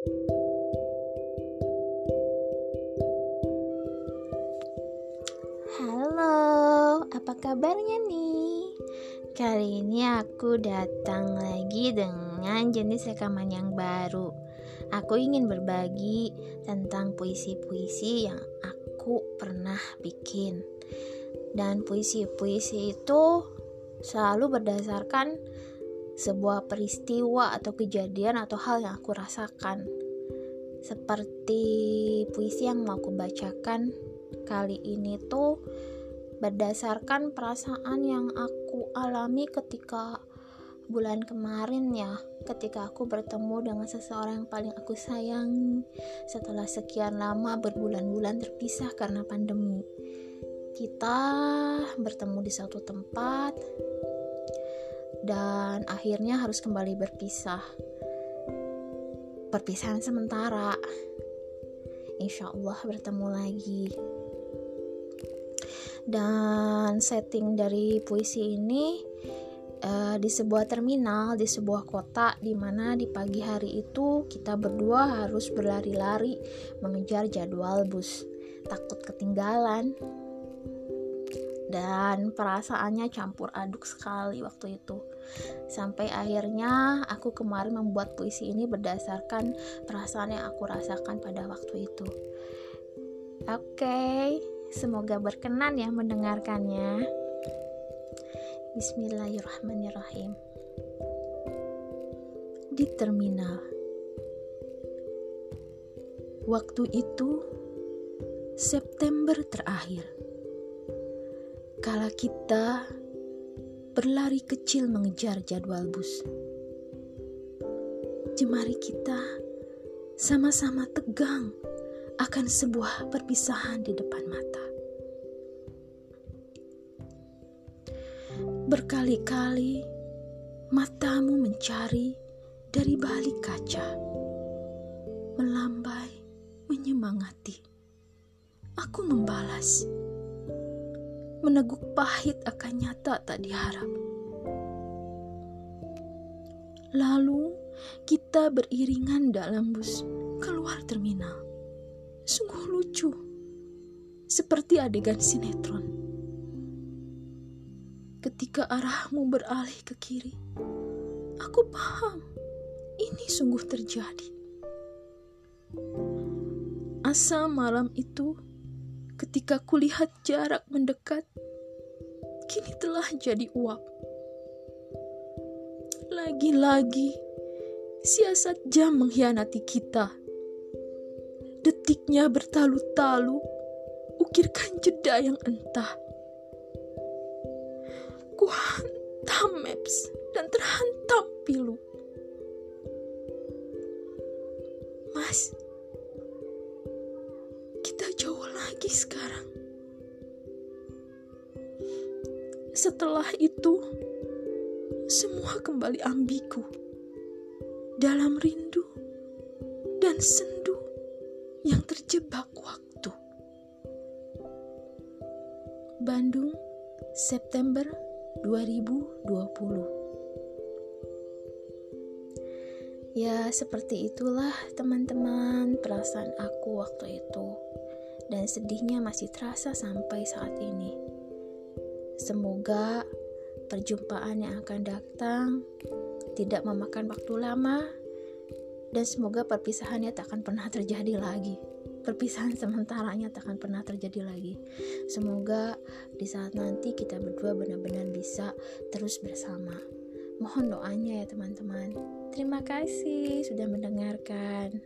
Halo, apa kabarnya nih? Kali ini aku datang lagi dengan jenis rekaman yang baru. Aku ingin berbagi tentang puisi-puisi yang aku pernah bikin. Dan puisi-puisi itu selalu berdasarkan sebuah peristiwa atau kejadian atau hal yang aku rasakan. Seperti puisi yang mau aku bacakan kali ini tuh berdasarkan perasaan yang aku alami ketika bulan kemarin ya ketika aku bertemu dengan seseorang yang paling aku sayang setelah sekian lama berbulan-bulan terpisah karena pandemi kita bertemu di satu tempat dan akhirnya harus kembali berpisah. Perpisahan sementara. Insya Allah bertemu lagi. Dan setting dari puisi ini uh, di sebuah terminal di sebuah kota di mana di pagi hari itu kita berdua harus berlari-lari mengejar jadwal bus. Takut ketinggalan. Dan perasaannya campur aduk sekali waktu itu sampai akhirnya aku kemarin membuat puisi ini berdasarkan perasaan yang aku rasakan pada waktu itu oke okay. Semoga berkenan ya mendengarkannya. Bismillahirrahmanirrahim. Di terminal. Waktu itu September terakhir. Kala kita berlari kecil mengejar jadwal bus. Jemari kita sama-sama tegang akan sebuah perpisahan di depan mata. Berkali-kali matamu mencari dari balik kaca, melambai, menyemangati. Aku membalas, meneguk pahit akan nyata tak diharap. Lalu kita beriringan dalam bus keluar terminal Sungguh lucu, seperti adegan sinetron. Ketika arahmu beralih ke kiri, aku paham ini sungguh terjadi. Asa malam itu, ketika kulihat jarak mendekat, kini telah jadi uap. Lagi-lagi, siasat jam mengkhianati kita Detiknya bertalu-talu, ukirkan jeda yang entah. Ku hantam maps dan terhantam pilu. Mas, lagi sekarang. Setelah itu, semua kembali ambigu dalam rindu dan sendu yang terjebak waktu. Bandung, September 2020. Ya, seperti itulah teman-teman perasaan aku waktu itu. Dan sedihnya masih terasa sampai saat ini. Semoga perjumpaan yang akan datang tidak memakan waktu lama dan semoga perpisahannya tak akan pernah terjadi lagi. Perpisahan sementaranya tak akan pernah terjadi lagi. Semoga di saat nanti kita berdua benar-benar bisa terus bersama. Mohon doanya ya teman-teman. Terima kasih sudah mendengarkan